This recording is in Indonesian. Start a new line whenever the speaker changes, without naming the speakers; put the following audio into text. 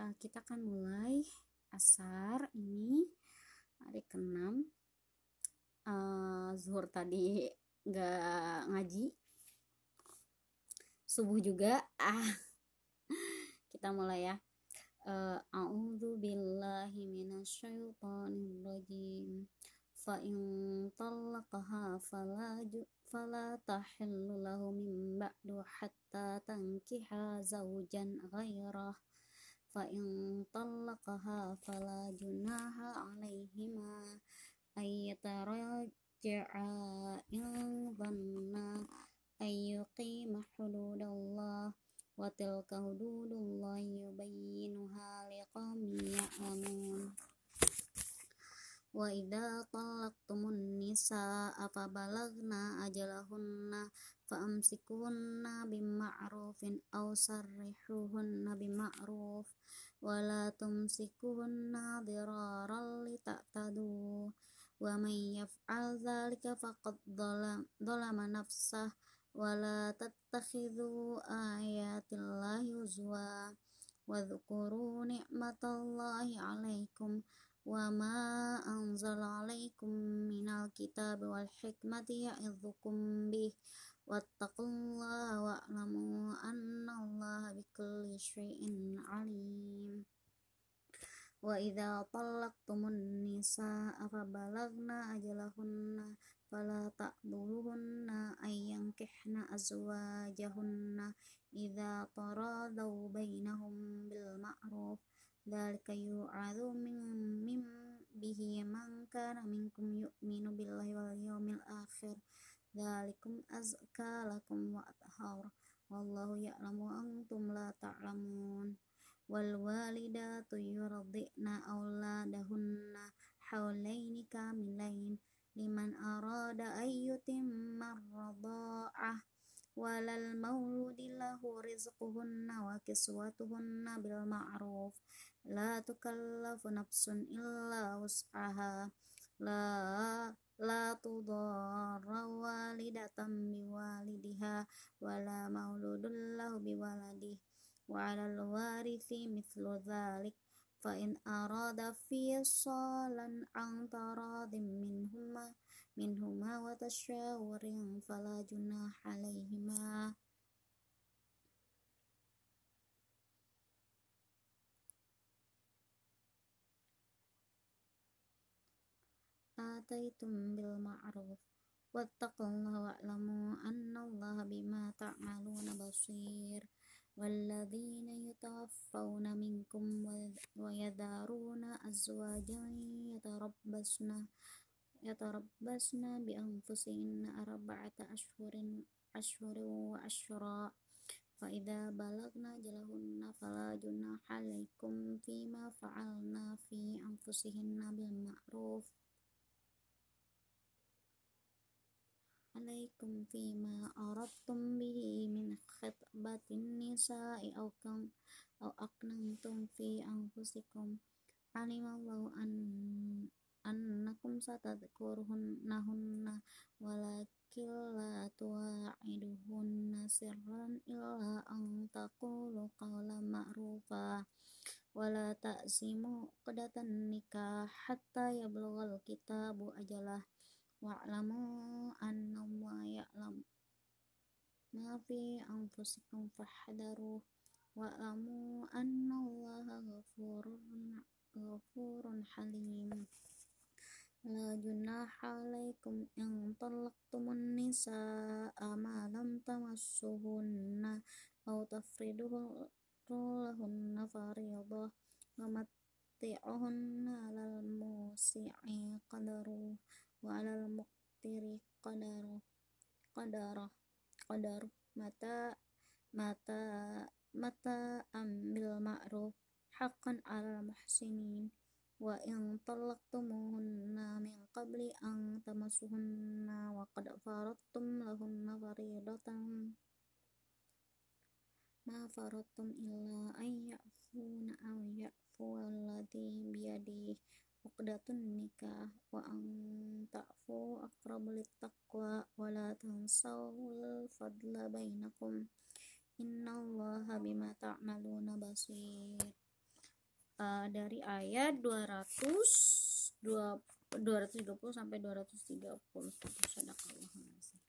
uh, kita akan mulai. Asar ini hari ke-6 uh, zuhur tadi nggak ngaji. Subuh juga. Ah kita mulai ya. Uh, a'udzu billahi minasyaitonir rajim fa in talaqaha fala فلا تحل له من بعد حتى تنكح زوجا غيره. فإن طلقها فلا جناح عليهما أن يتراجعا إن ظنا أن يقيم حدود الله. وتلك حدود الله يبينها لقوم يعلمون. وإذا nisaa fa balagna ajalahunna fa amsikuhunna bima'rufin aw sarrihuhunna bima'ruf. Wa la tumsikuhunna diraran li ta'tadu wa man yaf'al dhalika faqad dhalama nafsah. Wa la tattakhidhu ayatillahi huzwa. Wa dhkuru ni'matallahi 'alaikum wa ma anzala 'alaikum minal kitabi wal hikmati ya'idhukum bih. Wattaqullaha wa'lamu annallaha bikulli syai'in 'alim. Wa idza talaqtumun nisaa fa balagna ajalahunna fala ta'dhuluhunna ay yankihna azwajahunna idza taradaw bainahum bil ma'ruf dzalika yu'adzu min mim bihi man kana minkum yu'minu billahi wal yawmil akhir dzalikum azka lakum wa athhar wallahu ya'lamu antum la ta'lamun ta wal walidatu yurdi'na auladahunna haulaini kamilain liman arada ayyutimma radha'ah walal mauludillahu rizquhunna wa kiswatuhunna bil ma'ruf. La tukallafu nafsun illa wus'aha. La la tudarra walidatan biwalidiha wala mauludullahu biwaladih wa alal warithi mithlu dhalik. فإن أراد فصالا عن تراض منهما منهما وتشاور فلا جناح عليهما. آتيتم بالمعروف واتقوا الله واعلموا أن الله بما تعملون بصير. والذين يتوفون منكم ويذرون أزواجا يتربصن يتربصن بأنفسهن أربعة أشهر أشهر وأشرا فإذا بلغن أجلهن فلا جناح عليكم فيما فعلنا في أنفسهن بالمعروف عليكم فيما أردتم به من خطبة النساء أو كم أو أقننتم في أنفسكم علم الله أن أنكم ستذكرهن ولكن لا تواعدهن سرا إلا أن تقولوا قولا معروفا ولا تأزموا عقدة النكاح حتى يبلغ الكتاب أجله wa'lamu annallaha ya'lam. Ma fi anfusikum fahdharu wa'lamu annallaha ghafurun ghafurun halim. La junaha alaikum in talaqtumun nisaa ma lam tamassuhunna aw tafriduhu lahunna fariidah wa matti'uhunna lal musi'i qadaru wa alal muqtiri qadaru qadara qadar mata mata mata ambil ma'ruf haqqan alal muhsinin. Wa in talaqtumuhunna min qabli an tamassuhunna wa qad faradtum lahunna faridatan. Ma faradtum illa an ya'funa aw ya'fu alladhi biyadihi uqdatun nikah. Wa ang ta'fu aqrabu takwa wa la tansawul fadla bainakum. Innallaha bima ta'maluna basir. Uh, dari ayat 200 2, 220 sampai 230 sadaqallahu